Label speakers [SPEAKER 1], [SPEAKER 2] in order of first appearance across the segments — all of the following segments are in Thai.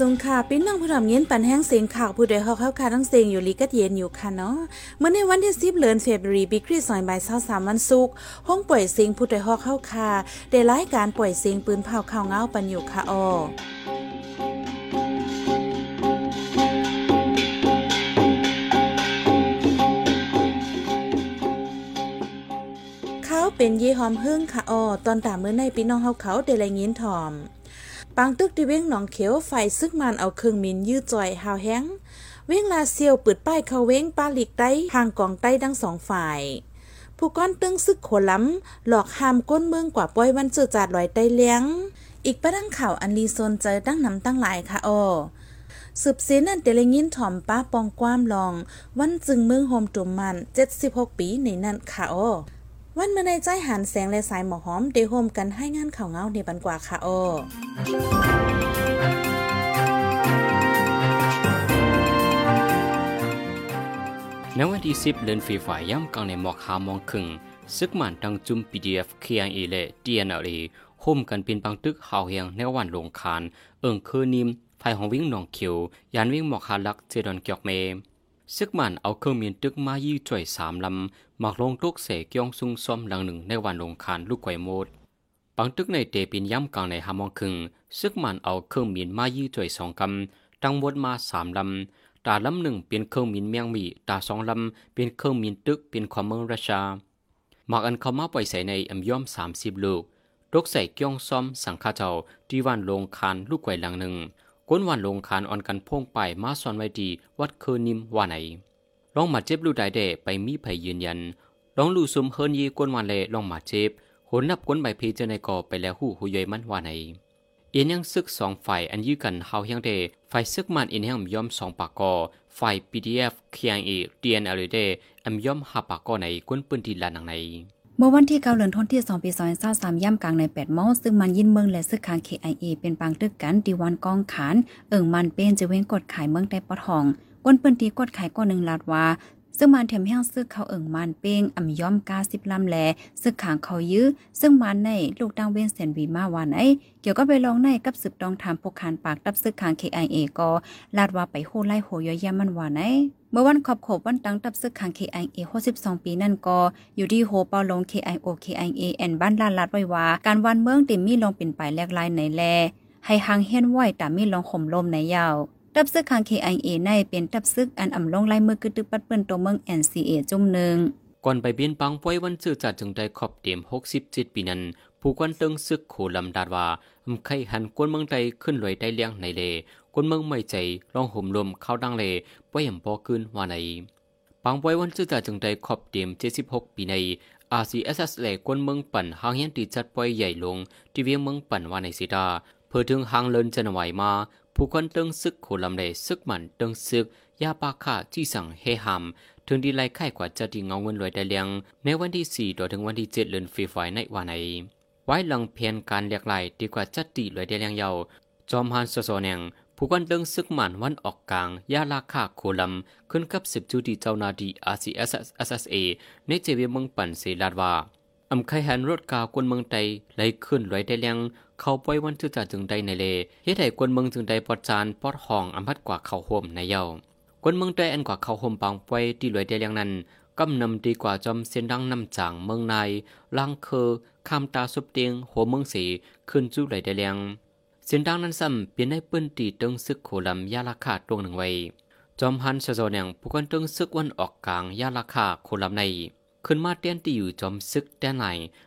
[SPEAKER 1] สุงค่ะพี่น้องผู้ทำเงินปันแห้งเสียงข่าวผู้ใดเฮาเข้าคาทั้งเสียงอยู่ลีกัดเย็นอยู่ค่ะเนาะเมื่อในวันที่10เดือนเฟบรีปีคริสต์ศักราช23วันศุกร์ห้องปล่อยเสียงผู้ใดเฮาเข้าคาได้รายการปล่อยเสียงปืนเผาข่าวเงาปันอยู่ค่ะออเขาเป็นยี่หอมหึ่งค่ะออตอนตามมื้อในพี่น้องเฮาเขาได้รายงานถ่อม ปังตึกที่เว้งหนองเขียวไฟซึกมันเอาเครื่องมินยืดจ่อยหาวแห้ง เว้งลาเซียวปิดป้ายเขาเว้งป้าหลีกใต้ทางกองใต้ทั้งสองฝ่าย ผู้ก้อนตึงซึกโขล้ำหลอกหามก้นเมืองกว่าป้อยวันเจอจาดลอยใต้เลี้ยง อีกประดังข่าวอันลีโซนเจอตั้งนำตั้งหลายค่ะออสืบเสนั่นเตลยินถ่อมป้าปองความลอง วันจึงเมืองโฮมตุมมัน 76 ปีในนั่นค่ะออ วันเมื่อในใจหันแสงและสายหมอหอมเดโฮมกันให้งานข่าวเงาในบันกว่าค่ะออ
[SPEAKER 2] ในวันที่ 10 เดือนฟีฝ่ายย่ำกลางในหมอกหามองครึ่งซึกหมันทางจุม PDF KIA และ DNLA ห่มกันเป็นปังตึกหาวเฮียงในวันลงคาน เอิงคือนิมภายของวิ่งหนองเขียว ยานวิ่งหมอกหาลักเจดอนเกียกเมซึกหมันเอาเครื่องมีนตึกมายี่จ่อยสามลำ มักลงตุกเสกยองซุงซ้อมหลังหนึ่งในวันลงคานลูกไก่โมดปังตึกในเตปินย่ำกลางในหามองคึง ซึกมันเอาเครื่องมีนมายี่จ่อยสองกำตั้งหมดมาสามลำตาลำหนึ่งเป็นเครื่องมินเมียงมีตาสองลำเป็นเครื่องมินตึกเป็นความเมืองราชาหมากอันเข้ามาปล่อยใส่ในอำย่อมสามสิบลูกตกใส่กี้ยงซ้อมสังฆาเจ้าที่วันลงคานลูกไก่หลังหนึ่งก้นวันลงคานอ่อนกันพ่งไปมาซ่อนไว้ดีวัดเคอนิมว่าไหน ลองมาเจ็บลูกได้เดไปมีไผยืนยันลองลู่ซุมเฮิรนยีก้นวันเลลองมาเจ็บหนนับก้นใบพีเจอในก่อไปแล้วหูหูยอยมันว่าไหนเอียนยังซึกสองฝ่ายอันยื้อกันเฮาเฮียงเดฝ่ายซึกมันอินแห่งย่อมสองปากกอฝ่าย PDF เคียงเอ DNL เดอันย่อมหาปากกอในก้นปืนที่ลานหนังใน
[SPEAKER 3] เมื่อวันที่9เดือนธันวาคมปี2023ย่ำกลางใน8โมงซึ่งมันยินเมืองและซึกคาง KIA เป็นปางตึกกันดีวันกองขาน เอิ่งมันเป็นจะเว้งกดขายเมืองใต้ปอทอง ก้นปืนตีกดขายก้อนหนึ่งลาดว่าซึ่งมันเทมแห้งซึกเขาเอิ่งมันเป้งอ่ำย่อม90ลำแลซึกขางเขายื้อ ซึ่งมันในลูกดังเว้นเซนวีมาวันไอเกี่ยวก็ไปลองในกับสืบตองถามพวกคานปากตับซึกขาง KIA ก็ลาดว่าไปโหไล่โหย่อยแย่มันว่าไหนเมื่อวันขอบขบวันตั้งตับซึกขัง KIA 62 ปีนั่นก็อยู่ที่โฮเปาลง KIO KIA แอนบ้านลาดลัดไว้ว่า การวันเมืองติมมีลงเป็นไปแลกลายในแล ให้หางเฮียนไหวแตามมีลงข่มลมในยาว ตับซึกขัง KIA ในเป็นตับซึกอันอ่ำลงไลายมือกึตึกปัดเปิ้นตัวเมือง NCA จุ่มหนึ่ง
[SPEAKER 2] ก่อนไปเบียนปังป่วยวันซื่อจัดจึงได้ขอบเต็ม67ปีนั้น ผู้กวนเติงซึกโขลำดาดว่าอำไข่หันกวนเมืองใดขึ้นลอยได้เลี้ยงในเลกวนเมืองไม่ใจลองห่มลมเข้าดังเลป่วยยำปอขึ้นว่าในปังป่วยวันซื่อจัดจึงได้ขอบเต็ม76ปีใน RCSS เลกวนเมืองปั่นหางเฮียนตีจัดป่วยใหญ่ลง ที่เวียงเมืองปั่นว่าในสิดาเพื่อถึงหางเลินจะนไหวมา ผู้คนติงซึกโขลำเลซึกมันติงซึกยาปาค่าที่สั่งเฮหามถึงดีไล่ไข่กว่าจะดีเงาเงินรวยได้เลียง ในวันที่ 4 ต่อถึงวันที่ 7 เดือนฟีไฟในวันไหน ไว้หลังเพียนการเรียกไล่ดีกว่าจัดตีรวยได้เลียงเยาจอมฮันโซโซแนงผู้กันเดิงซึกมันวันออกกลางยาลาคาโคลัมขึ้นกับสิบจูดีเจ้านาดี RCSSA ในเจวีเมืองปั่นเสลาดว่า อำไขหันรถกาวกวนเมืองไตไหลขึ้นรวยได้เลียงเขาปล่อยวันจืจ่าจึงไดในเลเฮ็ดให้กวนเมืองจึงไดปอดจานปอดห้องอำพัดกว่าเขาโฮมในเยาคนเมืองใต้อันกว่าเขาห่มปางป่วยที่รวยได้อย่างนั้นกำนำดีกว่าจอมเส้นดังนำจางเมืองในลังเคอคำตาสุบเตียงหัวเมืองสีขึ้นจู้ไหลได้เลียงเส้นดังนั้นซ้ำเปลี่ยนให้ปืนตีตึงซึกโขลำยาราคาตรงหนึ่งไว้จอมฮันสะโซแนงผู้คนตึงซึกวันออกกลางยาราคาโคลำใน ขึ้นมาเตียนตีอยู่จอมซึกแต่ไหน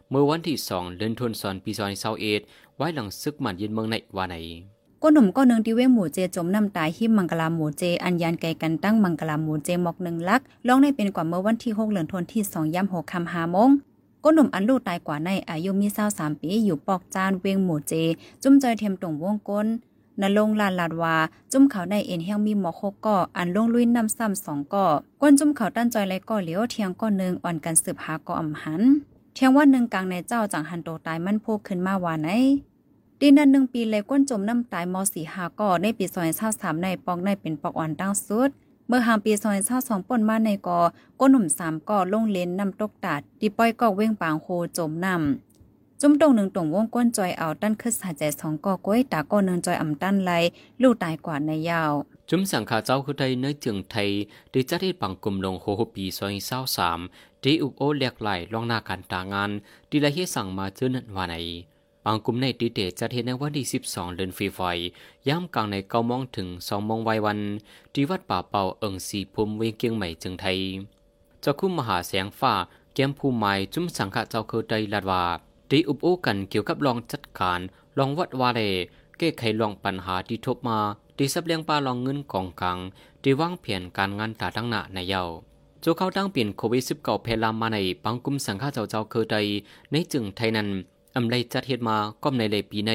[SPEAKER 2] เมื่อวันที่สองเดือนธันวาคมปีซอยเซาเอ็ดไว้หลังซึกมันยินเมืองในว่าไหน
[SPEAKER 3] ก้นหนุ่มก้อนหนึ่งที่เว้หมูเจจมน้ำตายหิมมังกลาหมูเจ อันยานไกกันตั้งมังกลาหมูเจหมอกหนึ่งลักลองในเป็นกว่าเมื่อวันที่หกเหลือนทนที่สองย่ำหกคำหามงก้นหนุ่มอันลูกตายกว่าในอายุมีเศร้าสามปีอยู่ปอกจานเวียงหมูเจ จุ้มจอยเทียมตรงวงก้น นลงลานลาดวาจุ้มเขาในเอ็นแห้งมีหมอกหกก่ออันลงลุยน้ำซ้ำสองก่อก้นจุ้มเขาตั้นจอยไรก่อเหลียวเทียงก้อนหนึ่งอ่อนกันสืบหาก่ออ่ำหัน เทียงว่าหนึ่งกลางในเจ้าจังหันโตตายมันโพกขึ้นมาว่าไหนดีนันหนึ่งปีเลยก้นจมน้ำตายมอสีหาก่อในปีซอยเศร้าสามในปอกในเป็นปอกอ่อนตั้งสุด เมื่อหามปีซอยเศร้าสองป่นมาในกอก้นหนุ่มสามก่อลงเลนนำตกตัดดีป้อยก็เว้งปางโคจมนำ จุ่มตรงหนึ่งตรงวงก้นจอยเอาตั้นขึ้นหายใจสองกอก้อยตาก้อหนึ่งจอยอ่ำตั้นไหลลูกตายกว่าในยาว
[SPEAKER 2] จุ้มสังขาเจ้าคือใดเนื้อจึงไทยได้จัดให้ปังกลุ่มลงโฮโฮปีซอยเศร้าสามดีอุกโอเลียกไหลลองหน้าการตางานดีละเฮสั่งมาเจอนันวาไหนบางกลุ่มในตีเตจัดเหตุในวันที่ 12 เดือนฟีไฟย่ำกลางในเก้ามองถึงสองมองวัยวัน ที่วัดป่าเป่าเอิงสีภูมิเวียงเกียงใหม่จึงไทยเจ้าคุ้มมหาแสงฟ้าแก้มภูมิไม้จุ้มสังฆเจ้าคือใดลาดว่า ดีอุบโอกันเกี่ยวกับลองจัดการลองวัดวาเรแก้ไขลองปัญหาที่ทบมาดีสับเลียงปลาลองเงินกองกลางดีวางเพียนการงานตาตั้งหน้าในเยาโจเขาตั้งเปลี่ยนโควิด19เพลามมาในปังกุมสังฆาเจ้าเจ้าเคือใดในจึงไทยนั้นอำไลจัดเฮ็ดมาก้มในเลยปีใน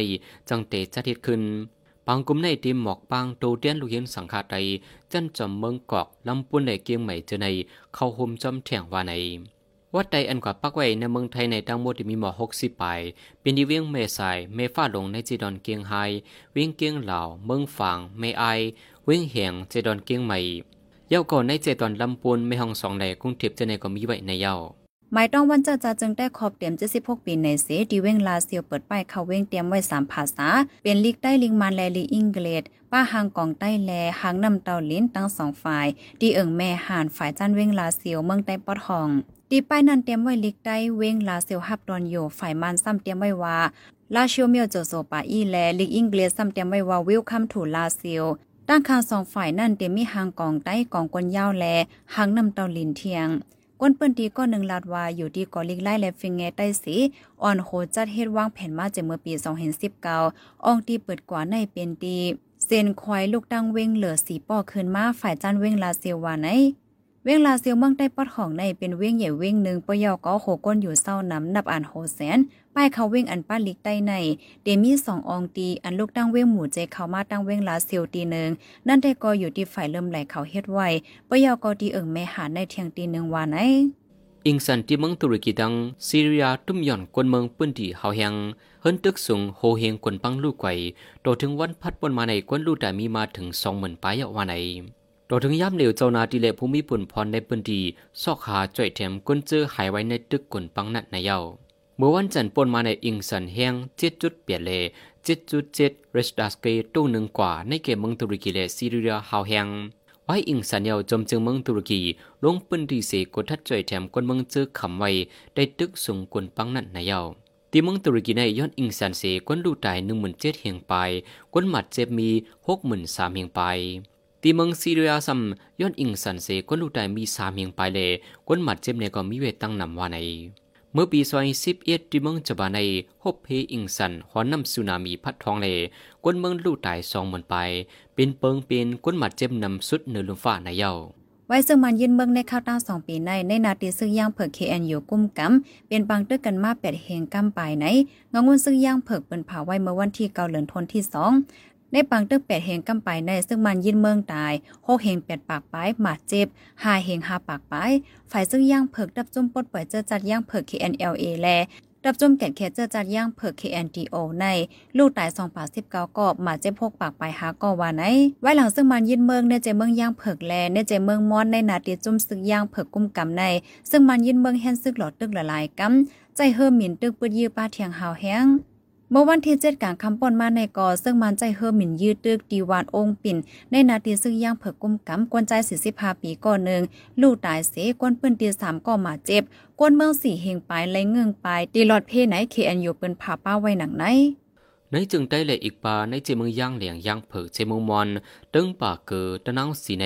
[SPEAKER 2] จังเตจัดเฮ็ดขึ้นปังกุมในทีมหมอกปังโตเตียนลูกเห็นสังฆาใดจันจอมเมืองกอกลำปุนในเกียงใหม่เจอในเข้าห่มจอมแถงว่าใน วัดใดอันกว่าปักไว้ในเมืองไทยในทั้งหมดมีหมอหกสิบปลายเป็นที่เวียงเมสาย เมฟ้าลงในจีดอนเกียงไฮเวียงเกียงเหล่า เมืองฝางเมไอ เวียงเหียงจีดอนเกียงใหม่ เย้าก่อนในเจดอนลำปูนไม่ห้องสองใดกรุงเทพจะในก็มีไว้ในเย้า
[SPEAKER 3] หมายต้องวันจ้าจะจึงได้ขอบเตรียม76ปีในเสดีเว้งลาเซียวเปิดป้ายเขาเว้งเตรียมไว้3ภาษา เป็นลิกใต้ลิงมานแลลีอังกฤษ ป้าหางกองใต้แลหางนำเตาลิ้นทั้งสองฝ่ายดีเอิงแม่ห่านฝ่ายจันเวงลาเซียวเมืองใต้ปอดห้องดีป้ายนั้นเตรียมไว้ลิกใต้เวงลาเซียวฮับดอนโยฝ่ายมันซ้ำเตรียมไว้ว่าลาเชียวเมียวโจโซปาอีแลลิกอังเกฤษซ้ำเตรียมไว้ว่าวิลคัมทูลาเซียวด้านข้างสองฝ่ายนั่นเตรียมมีหางกองใต้กองกวนยาวแลหางนำเตาลิ้นเทียงก้นเปิ้นตีก็หนึ่งลาดว่าอยู่ที่กอลิกไล่และฟิงเงใต้สีอ่อนโหจัดเฮ็ดวางแผนมาจากเมื่อปี2019อองตีเปิดกว่าในเป็นตี เซนควายลูกดังเว้งเหลือสีป้อคืนมาฝ่ายจันเว้งลาเซียวว่าไหนเว้งลาเซียวเมืองใต้ปอดของในเป็นเว้งใหญ่เว้งหนึ่งปยอก็โหก้นอยู่เศร้าน้ำนับอ่านโหแสนป้ายเขาเว้งอันป้าลิกใต้ใน เดมี่สององตีอันลูกตั้งเว้งหมู่เจเขามาตั้งเว้งลาเซียวตีหนึ่งนั่นได้ก็อยู่ที่ฝ่ายเริ่มไหลเขาเฮ็ดไว้ปยอก็ตีเอิงแม่หาในเทียงตีหนึ่งว่าไหน
[SPEAKER 2] อิงสันที่เมืองตุรกีดังซีเรียตุ้มย่อนกวนเมืองปื้นที่เฮาแหงเฮิรนตึกสูงโฮเฮงกวนปังลูกไก่โตถึงวันพัดบนมาในกวนลูกแต่มีมาถึงสองหมื่นปลายวันไหนโตถึงย่ำเหลวเจ้านาติเลภูมิปุ่นพรในปืนดีซอกหาจ่อยแถมกวนเจอหายไว้ในตึกกวนปังนัดในเย้าเมื่อวันจันทร์ปนมาในอิงสันแห้งเจ็ดจุดเปลี่ยนเลเจ็ดจุดเจ็ดเรสดัสเกตู้หนึ่งกว่าในเกมเมืองตุรกีและซีเรียเฮาแหง ไว้อิงสันเยาจมจึงเมืองตุรกีลงปืนดีเสกดทัดจ่อยแถมกวนเมืองเจอขำไว้ ได้ตึกสูงกวนปังนัดในเย้าตีเมืองตุรกีในย้อนอิงสันเสกวนดูตายหนึ่งหมื่นเจ็ดเฮียงไปกวนหมัดเจ็บมีหกหมื่นสามเฮียงไปตีเมืองซีเรียซัมย้อนอิงสันเสกวนดูตายมีสามเฮียงไปเลยกวนหมัดเจ็บเนี่ยก็มีเวตั้งนำว่าในเมื่อปีซอยสิบเอ็ดที่เมืองจบาในฮบเพอิงสันหอนน้ำสุนามีพัดทองเลกวนเมืองลู่ตายสองหมื่นไป เป็นเปิงเป็นกวนหมัดเจ็บนำสุดเนือลุมฟ้าในเยา
[SPEAKER 3] ไว้ซึ่งมันยินเมืองในข้าวต้าสองปีใน ในนาทีซึ่งย่างเผิก KNU กุ้มกำเป็นบางตึกกันมาแปดเฮงกำปลายไหนงงุ่นซึ่งย่างเผิกเป็นเผาไว้เมื่อวันที่เกาเหลือนทนที่สองในปังตึกแปดเฮงกำปลายในซึ่งมันยินเมืองตายหกเฮงแปดปากไปหมาเจ็บหาเฮงหาปากไปฝ่ายซึ่งย่างเผิกดับจุ่มปดปล่อยเจอจัดย่างเผิก KNLA แล ดับจุ่มแก่เคเจอจัดย่างเผือก KNDO ใน ลูกตายสองปากสิบเก้ากอบมาเจ็บพกปากปลายหาก็ว่าไหนไว้หลังซึ่งมันยินเมืองในเจเมืองย่างเผือกแลในเจเมืองมอนในนาตีจุ่มซึกย่างเผือกกุ้มกำใน ซึ่งมันยินเมืองแห่นซึกหลอดตึกละลายกำใจเฮิมหมินตึกปืดยื้อป้าเทียงหาวแห้ง เมื่อวันที่เจ็ดกลางคำปนมาในกอซึ่งมันใจเฮิมหมินยืดตึกดีวานองปิ่น ในนาทีซึ่งย่างเผิกกุ้มกำกวนใจสี่สิบห้าปีก่อนหนึ่งลูกตายเสกวนปืนตีสามก็มาเจ็บ กวนเมืองสี่เฮงไปไรเงืองไปตีหลอดเพไหนเคอันอยู่เปิ้นผาป้าไว้หนังไหน
[SPEAKER 2] ในจึงได้เลยอีกปาในเจมืองย่างเหลียงย่างเผิกเจมืองมอนตึงป่าเกือตะนางสีใน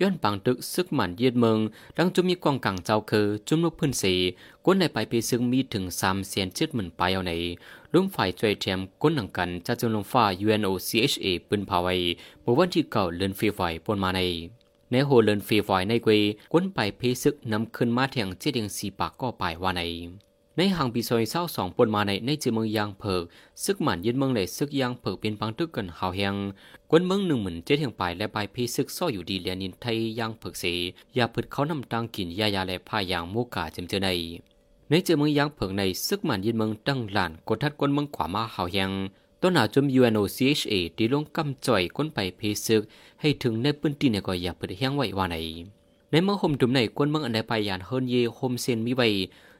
[SPEAKER 2] ย้อนปังตึกซึกหมันเยียดเมืองดังจุมีกองกังเจ้าคือจุมนุกพื้นสีกวนในไปปีซึ่งมีถึงสามเสียนเจ็ดหมื่นไปเอาใน ลุงฝ่ายช่วยเทียมกวนหนังกันจะจงลงฟ้า UNOCHA ปืนพาไว้เมื่อวันที่เก่าเลือนฟีไฟปนมาในในโฮเลินฟีไฟในกวกวนไปเพซึกนำขึ้นมาเทียงเจดียงสีปากก็ไปว่าในในหางปีซอยเศร้าสองปนมาในในเจเมืองยางเผิกซึกหมันยึดเมืองเลยซึกยางเผิกเป็นปังตึกกันหาวแหงกวนเมืองหนึ่งหมื่นเจ็ดแห่งไปและไปพีซึกซ่ออยู่ดีเลียนินไทยยางเผิกเสยาผึดเขานำตังกินยายาและผ้ายางโมกาจำเจอใน ในเจอเมืองยางเผิกในซึกมันยึดเมืองตั้งหลานกดทัดกวนเมืองขวามาเห่าวแหงต้นหนาจม UNOCHA ดีลงกำจ่อยก้นไปเพซึกให้ถึงในพื้นที่ในก็อย่าเปิดแห้งไว้ว่าไหนในเมืองห่มจุ่มในกวนเมืองอันใดไปยานเฮินเยโฮมเซนมีไว้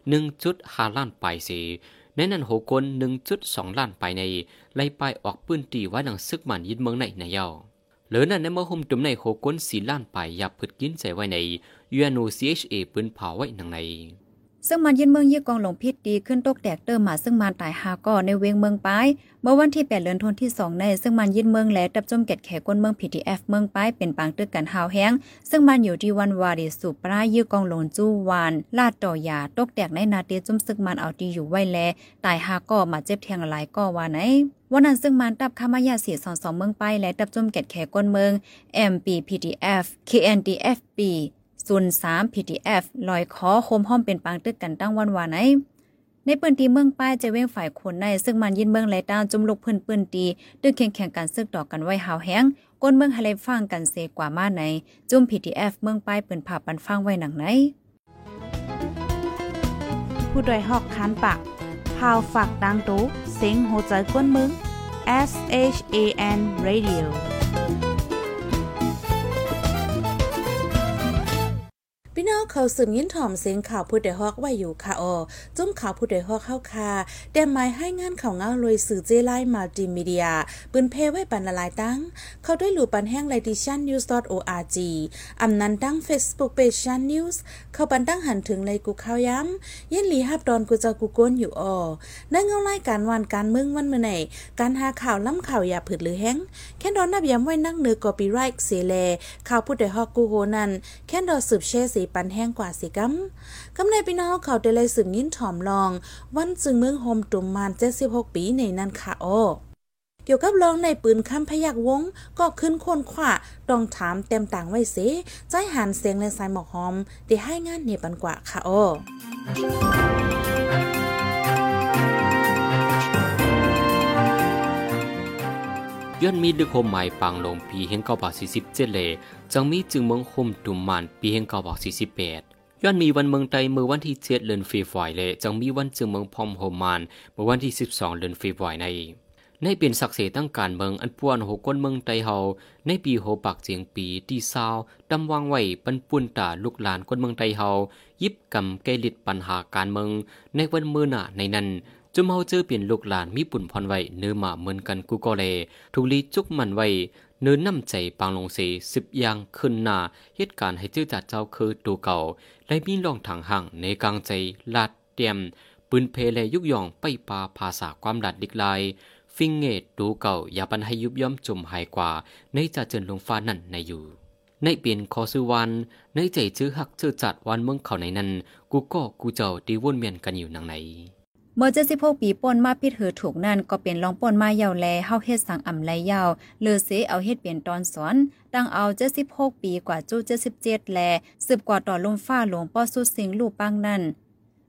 [SPEAKER 2] หนึ่งจุดห้าล้านไปลายเสในนั้นโหกน1.2ล้านไปในไล่ไปออกปืนตีไว่าหนังซึกมันยินเมืองในในเยาเหลือนั้นในเมื่อหุมตุ่มในโหกนสี่ล้านไปอย่าผึดกินใจไว้ใน UNOCHA ปืนเผาไว้หนังใน
[SPEAKER 3] ซึ่งมันยินเมืองยี่กองหลงพิษดีขึ้นตกแตกเติมมาซึ่งมันตายหาก่อในเวงเมืองปายเมื่อวันที่8เดือนธันวาคมที่2ในซึ่งมันยินเมืองแหลดับจมเก็ดแขกวนเมือง PTF เมืองปายเป็นปางตึกกันหาวแห้งซึ่งมันอยู่ที่วันวาริสุปรายี่กองหลงจู้วานลาดต่อยาตกแตกในนาเตจุมซึ่งมันเอาที่อยู่ไว้แลตายหาก่อมาเจ็บแทงหลายก่อว่าไหนวันนั้นซึ่งมันตับคามายาเสียสองสองเมืองไปและดับจมเก็ดแขกวนเมือง MPPTF KNDFP ศูนย์สาม PTF ลอยคอโฮมห้อมเป็นปางตึกกันตั้งวันวานไหนในปืนตีเมืองป้ายจะเว้งฝ่ายคนใน ซึ่งมันยินเมืองไหลตามจุมลุกพื้นปืนตีดึกแข่งแข่งกันซึกดอกกันไว้หาวแห้งก้นเมืองฮาเลฟังกันเซกว่ามาไหนจุ่ม PTF เมืองป้ายปืนผ่าปันฟังไว้หนังไหน
[SPEAKER 1] ผู้ดยหอกคันปากพาวฝากดังตู้เซ็งโหใจก้นมึง S H A N Radio พี่น้องเขาสืบยินถ่อมเสียงข่าวผู้ใดฮอกไว้อยู่ค่ะออจุ้มข่าวผู้ใดฮอกเข้าคาแดมไม้ให้งานข่าวเงาลอยสื่อเจไลมัลติมีเดีย ปืนเพไว้ปันละลายตั้ง เขาด้วยหลู่ปันแห้งไลดิชันนิวส์ .org อำนันตั้ง Facebook Page ชันนิวส์เขาปันตั้งหันถึงเลยกูข้าวย้ำยันหลีฮับดอนกูจะกูก้นอยู่ออในเงาไล่การวันการเมืองวันเมื่อไหนการหาข่าวล้ำข่าวอย่าผืดหรือแห้งแค่ดอนนับย้ำไว้นักเนือกอปีไรค์เสเลข่าวผู้ใดฮอกกูโหนันแค่ดอสืบเชสีปันแห้งกว่าสิกัมกำในพี่น้องเขาได้เลยสืบยินถ่อมลอง วันจึงเมืองโฮมตุ่มมาน76 ปีในนั้นค่ะโอเกี่ยวกับรองในปืนคำพยักวง ก็ขึ้นคนขวาต้องถามเต็มต่างไว้เสใจหันเสียงและสายหมอกหอมได้ให้งานเนปันกว่าค่ะโอ
[SPEAKER 2] ย้อนมีดึกโฮมหมายปังลงปีเฮงเก้าบาทสี่สิบเจ็ดเลจังมีจึงเมืองโฮมตุ่มมันปีเฮงเก้าบาทสี่สิบแปดย้อนมีวันเมืองไตเมื่อวันที่เจ็ดเดือนฟีฟอยเลจังมีวันจึงเมืองพอมโฮมมันเมื่อวันที่สิบสองเดือนฟีฟอยในในเป็นศักดิ์ศรีตั้งการเมืองอันป่วนหก้นเมืองไตเฮาในปีโหปักเจียงปีที่ซาดำวางไว้ปันปุ่นตาลูกหลานก้นเมืองไตเฮายิบกำแกลิดปัญหาการเมืองในวันมือหน้าในนั้น จุมเฮาเจอเปลี่ยนลูกหลานมีปุ่นพรไว้เนื้อมาเหมือนกันกูก็เลทุลีจุกมันไว้เนื้อน้ำใจปางลงเสสิบอย่างขึ้นหน้าเหตุการณ์ให้จื้อจัดเจ้าคือตัวเก่าและมีลองทางห่างในกลางใจลาดเตรียมปืนเพลยุกย่องไปปาภาษาความดัดดิกลาย ฟิงเงตดูเก่าอย่าปันให้ยุบย่อมจุ่มหายกว่า ในจะเจินลงฟ้านั่นในอยู่ ในเปลี่ยนคอซื้อวัน ในใจจื้อหักจื้อจัดวันเมืองเขาในนั้น กูก็กูเจ้าดีวนเมียนกันอยู่นังไหน
[SPEAKER 3] เมื่อเจ็ดสิบหกปีป่นมาพิดหือถูกนั่นก็เป็นลองป่นมาเยาวแลเฮาเฮ็ดสังอ่ำไลยาวเลือเสเอาเฮ็ดเปลี่ยนตอนสอนตั้งเอาเจ็ดสิบหกปีกว่าจู้77แลสืบกว่าต่อลมฟ้าหลวงป้อสุดสิงลูกปังนั่น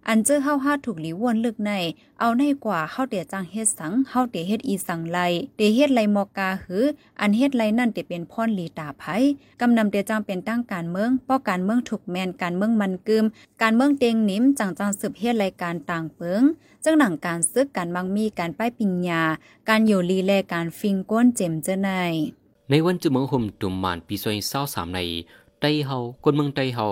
[SPEAKER 3] อันเจอเฮาฮาถูกหลีวนลึกใน เอาในกว่าเฮาเตียจังเฮ็ดสังเฮาเตียเฮ็ดอีสังไลเตียเฮ็ดไลมอกาหือ อันเฮ็ดไลนั่นเตียเป็นพรหลีตาไผกำนำเตียจังเป็นตั้งการเมืองป้อการเมืองถูกแมนการเมืองมันกึม การเมืองเตงนิมจังจังสืบเฮ็ดรายการต่างเปิงจังหนังการซึกการมังมีการป้ายปิญญา การอยู่ลีแลการฟิงก้นเจมเจนาย
[SPEAKER 2] ในวันจุเมืองห่มตุ่มมานปีซอยเศร้าสามในไตเฮาคนเมืองไตเฮา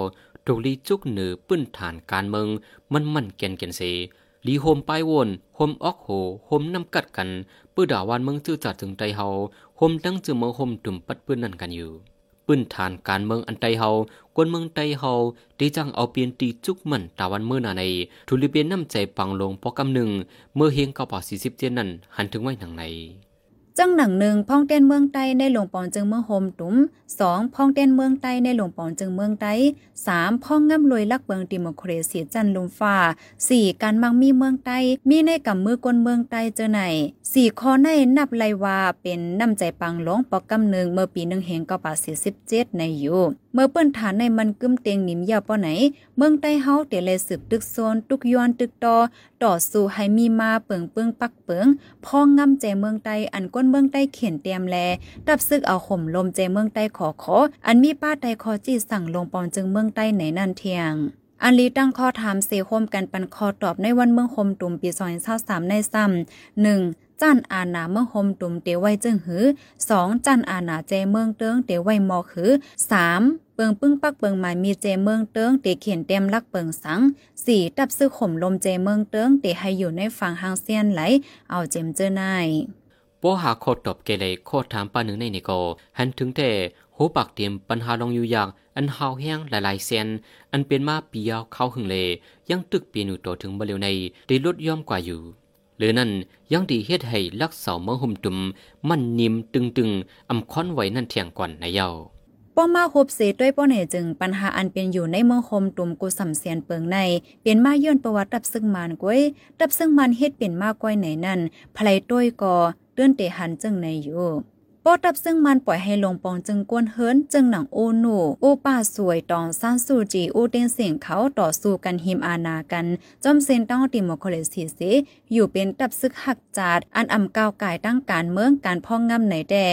[SPEAKER 2] ถูกลีจุกเหนือปื้นฐานการเมืองมันมันแกนแกนเสลีโฮมไปวนโฮมออกโหโฮมนำกัดกันปื้อด่าวันเมืองจื้อจัดถึงไตเฮาโฮมตั้งจื้อเมืองโฮมตุ่มปัดปื้นนั่นกันอยู่ปื้นฐานการเมืองอันไตเฮากวนเมืองไตเฮาดีจังเอาเปลี่ยนตีจุกมันตาวันเมื่อนาในทุลิเปียนน้ำใจปังลงพอกำหนึ่งเมื่อเฮงเก้าปอสี่สิบเจ็ดนั่นหันถึงไว้หนังใน
[SPEAKER 3] จังหนังหนึ่งพ่องเต้นเมืองใต้ในหลวงปอนจึงเมืองโฮมตุ้มสองพ่องเต้นเมืองใต้ในหลวงปอนจึงเมืองใต้สามพ่องง่ำรวยลักเบิงดิโมครเซียจันลุมฟ้าสี่การมังมีเมืองใต้มีในกับมือกวนเมืองใต้เจอไหนสี่ข้อในนับไลว่าเป็นน้ำใจปังหลงปอกกำหนึ่งเมื่อปีหนึ่งเหงเก้าปาสี่สิบเจ็ดในอยู่ เมื่อเปิ้นฐานในมันกึมเตียงหนิมยาวป้อไหน เมืองใต้เฮาเตเลยสืบตึกโซนตุกยอนตึกตอต่อสู้ให้มีมาเปิงเปิงปักเปิงพองงำใจเมืองใต้อันก้นเมืองใต้เขียนเตรียมแลดับซึกเอาข่มลมใจเมืองใต้ขอขอ อันมีป้าใต้คอจี้สั่งลงปอนจึงเมืองใต้ไหนนั่นเทียงอันลีตั้งข้อถามเสโคมกันปันคอตอบในวันเมืองคมตุ่มปีซอยเศร้าสามในซ้ำหนึ่ง จันอาณาเมืองโฮมตุ่มเตไว้จึงหือ 2. จันอาณาเจเมืองเติงเตไว้หมอกหือ 3. ปืปิงปึ้งปักเปิงหมายมีเจเมืองเติงเตเขียนเต็มลักเปิงสังสี่ตับซื้อข่มลมเจเมืองเติงเตให้อยู่ในฝั่งหางเซียนไหล เอาเจมเจอนาย
[SPEAKER 2] ปหาโคตบเกเลยโคตรถามป้าหนึ่งในนิโกหันถึงแต่หูปากเตรียมปัญหาลองอยู่อย่างอันหาวแห้งหลายๆเซนอันเป็นมาปียาวเข้าหึงเล ยังตึกเปียนอยู่ต่อถึงบริเวณในได้ลดย่อมกว่าอยู่ หรือนั่นยังดีเฮ็ดให้ลักเสาเมืองหุ่มตุมมันนิ่มตึงๆอำค้อนไว้นั่นเทียงก่อนนายเยา
[SPEAKER 3] ป้อมาคบเสด้วยป้อเหนจึงปัญหาอันเป็นอยู่ในเมืองคมตุ่มกุสำเสียนเปิงใน เปลี่ยนมาย้อนประวัติรับซึ่งมานก้วยรับซึ่งมันเฮ็ดเป็นมากก้อยไหนนั่นภายต้วยก่อเตือนเตหันจึงในอยู่ ปอตับซึ่งมันปล่อยให้ลงปองจึงกวนเฮิรนจึงหนังโอหนูโอป้าสวยตองซ่านสูจีโอเต็งเสียงเขาต่อสู้กันหิมอานากันจอมเซนต้องติมโคเลสีเสอยู่เป็นตับซึกหักจาด อันอ่ำก้าวกายตั้งการเมืองการพ่องงำไหนแด่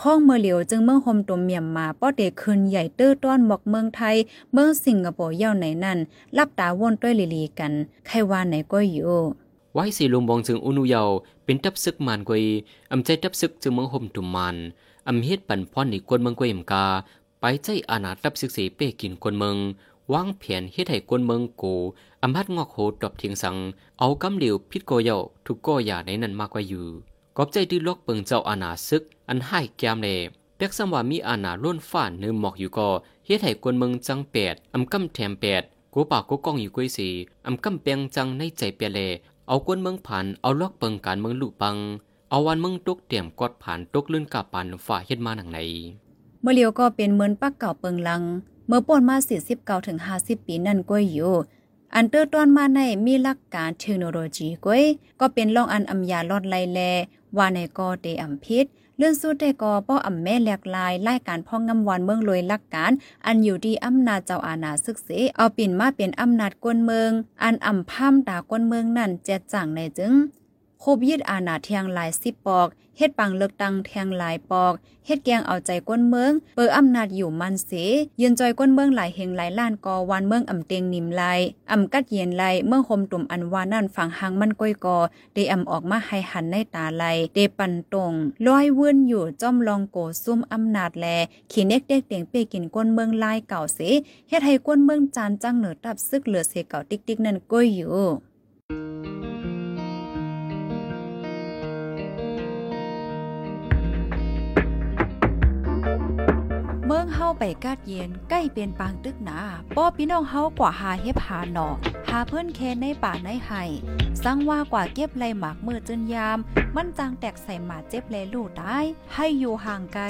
[SPEAKER 3] พ่องเมื่อเหลียวจึงเมืองโฮมตุมเมียมมาป้อเดคืนใหญ่เตื้อต้อนหมอกเมืองไทย เมืองสิงคโปร์เย่าไหนนั่นรับตาวนด้วยลีลีกัน ใครว่าไหนก็อยู่
[SPEAKER 2] ไว้สีลุมบองจึงอุนุเยาเป็นทับซึกมันกวยอำใจทับซึกจึงเมืองห่มตุมมันอำเฮ็ดปั่นพรนี่กวนเมืองกวยมกา ไปใจอาณาทับซึกสีเป้กินกวนเมืองวางแผนเฮ็ดให้กวนเมืองโกอำฮัดงอกโหดอบเทียงสัง เอากำเหลียวพิษโกเยาทุกก็อย่าในนั้นมากกว่าอยู่กอบใจที่ลอกเปิงเจ้าอาณาซึก อันให้แก้มเลเปียกสัมว่ามีอาณาล้นฟ้าเนื้อหมอกอยู่ก็เฮ็ดให้กวนเมืองจังแปดอำกำแถมแปดกูปากกูกองอยู่กวยสีอำกำเปียงจังในใจเปียเล เอากวนเมืองผ่านเอาลอกเปิงการเมืองลุปัง เอาวันเมืองตกเตรียมกอดผ่านตกลื่นกับปันฝ่าเฮ็ดมาหนังไหน
[SPEAKER 3] เมื่อเลียวก็เป็นเหมือนปักเก่าเปิงลัง เมื่อป่นมาสี่สิบเก่าถึงห้าสิบปีนั่นก็อยู่ อันเตอร์ตอนมาในมีหลักการเทคโนโลยีก้อยก็เป็นลองอันอำยาลอดไลแลว่าในก็เตอำพิษ เลื่อนสู้ได้กอป้ออ่ำแม่หลกลายไล่การพ่องงำวันเมืองลอยลักการ อันอยู่ดีอำนาจเจ้าอาณาศึกเสเอาปิ่นมาเป็นอำนาจกวนเมือง อันอ่ำพามตากวนเมืองนั่นแจจ่างในจึง คบยึดอาณาเทียงหลายสิบปอก เฮ็ดปังเลือกตังแทงหลายปอก เฮ็ดแกงเอาใจก้นเมือง เปิดอำนาจอยู่มันเสยืนจอยก้นเมืองหลายเฮงหลายล้านกอวันเมืองอ่ำเตียงนิ่มลายอ่ำกัดเย็นลายเมืองคมตุ่มอันวานั่นฝั่งหางมันก้อยกอได้อ่ำออกมาให้หันในตาลายเดปันตรงลอยเวื่นอยู่จ้อมลองโกซุ่มอำนาจแลขี่เน็กเด็กเตียงเปกินก้นเมืองลายเก่าเสเฮ็ดให้ก้นเมืองจานจังเหนือตับซึกเหลือเสเก่าติ๊กๆนั่นก้อยอยู่ มืองเฮาไปกาดเย็นใกล้เป็นปางตึกหนาป้อพี่น้องเฮากว่าหาเฮ็บหาหนอหาเพื่อนแคนในป่าในไห้สังว่ากว่าเก็บไรหมากมือจนยาม มันจางแตกใส่หมาเจ็บเลลูกตายให้อยู่ห่างไกล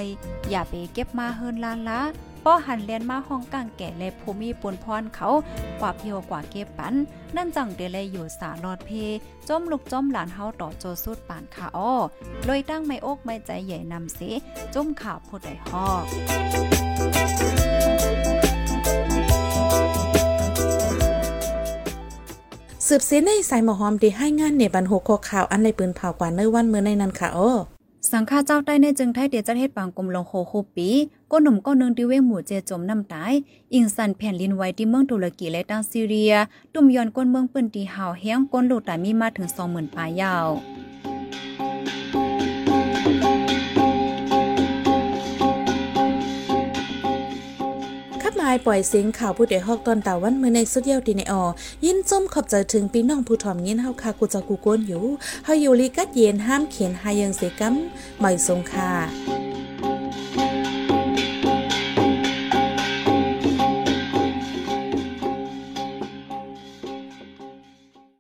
[SPEAKER 3] อย่าไปเก็บมาเฮินลานละ ป้อหันเลียนมาห้องกลางแก่และภูมิปนพรเขากว่าเพียวกว่าเก็บปัน นั่นจังเดเลยอยู่สาลอดเพจมลูกจมหลานเฮาต่อโจสุดปานขาอ้อลยตั้งไม่อกไม่ใจใหญ่นำเสจมข่าวผู้ใดฮอก
[SPEAKER 1] สืบเสียในสายหมอหอมดีให้งานในบันหกข้อข่าวอันไรปืนเผากว่าเนื้อวันเมื่อในนั้นค่ะอ้อ
[SPEAKER 3] สังฆาเจ้าใต้ในจึงไทยเดียจัดเฮ็ดปางกลมลงโคโคปีก้นหนุ่มก้อนนึงที่เวงหมู่เจจมน้ำตาย อิงสันแผ่นลินไว้ที่เมืองตุรกีและตังซีเรีย ตุ่มยอนก้นเมืองเปิ้นตีหาวแห้งก้นหลตามีมาถึงสองหมื่นปลายยาวา
[SPEAKER 1] ยปล่อยเสียงข่าวผู้เดฮอกตอนตาวันเมื่อในสุดเยี่ยวดีในออยินจมขอบใจถึงพี่น้องผู้ถ่อมยินเฮาคากูจะกูโกนอยู่เฮาอยู่ลีกัดเย็นห้ามเขียนหายังเสกัมไม่ทรงค่า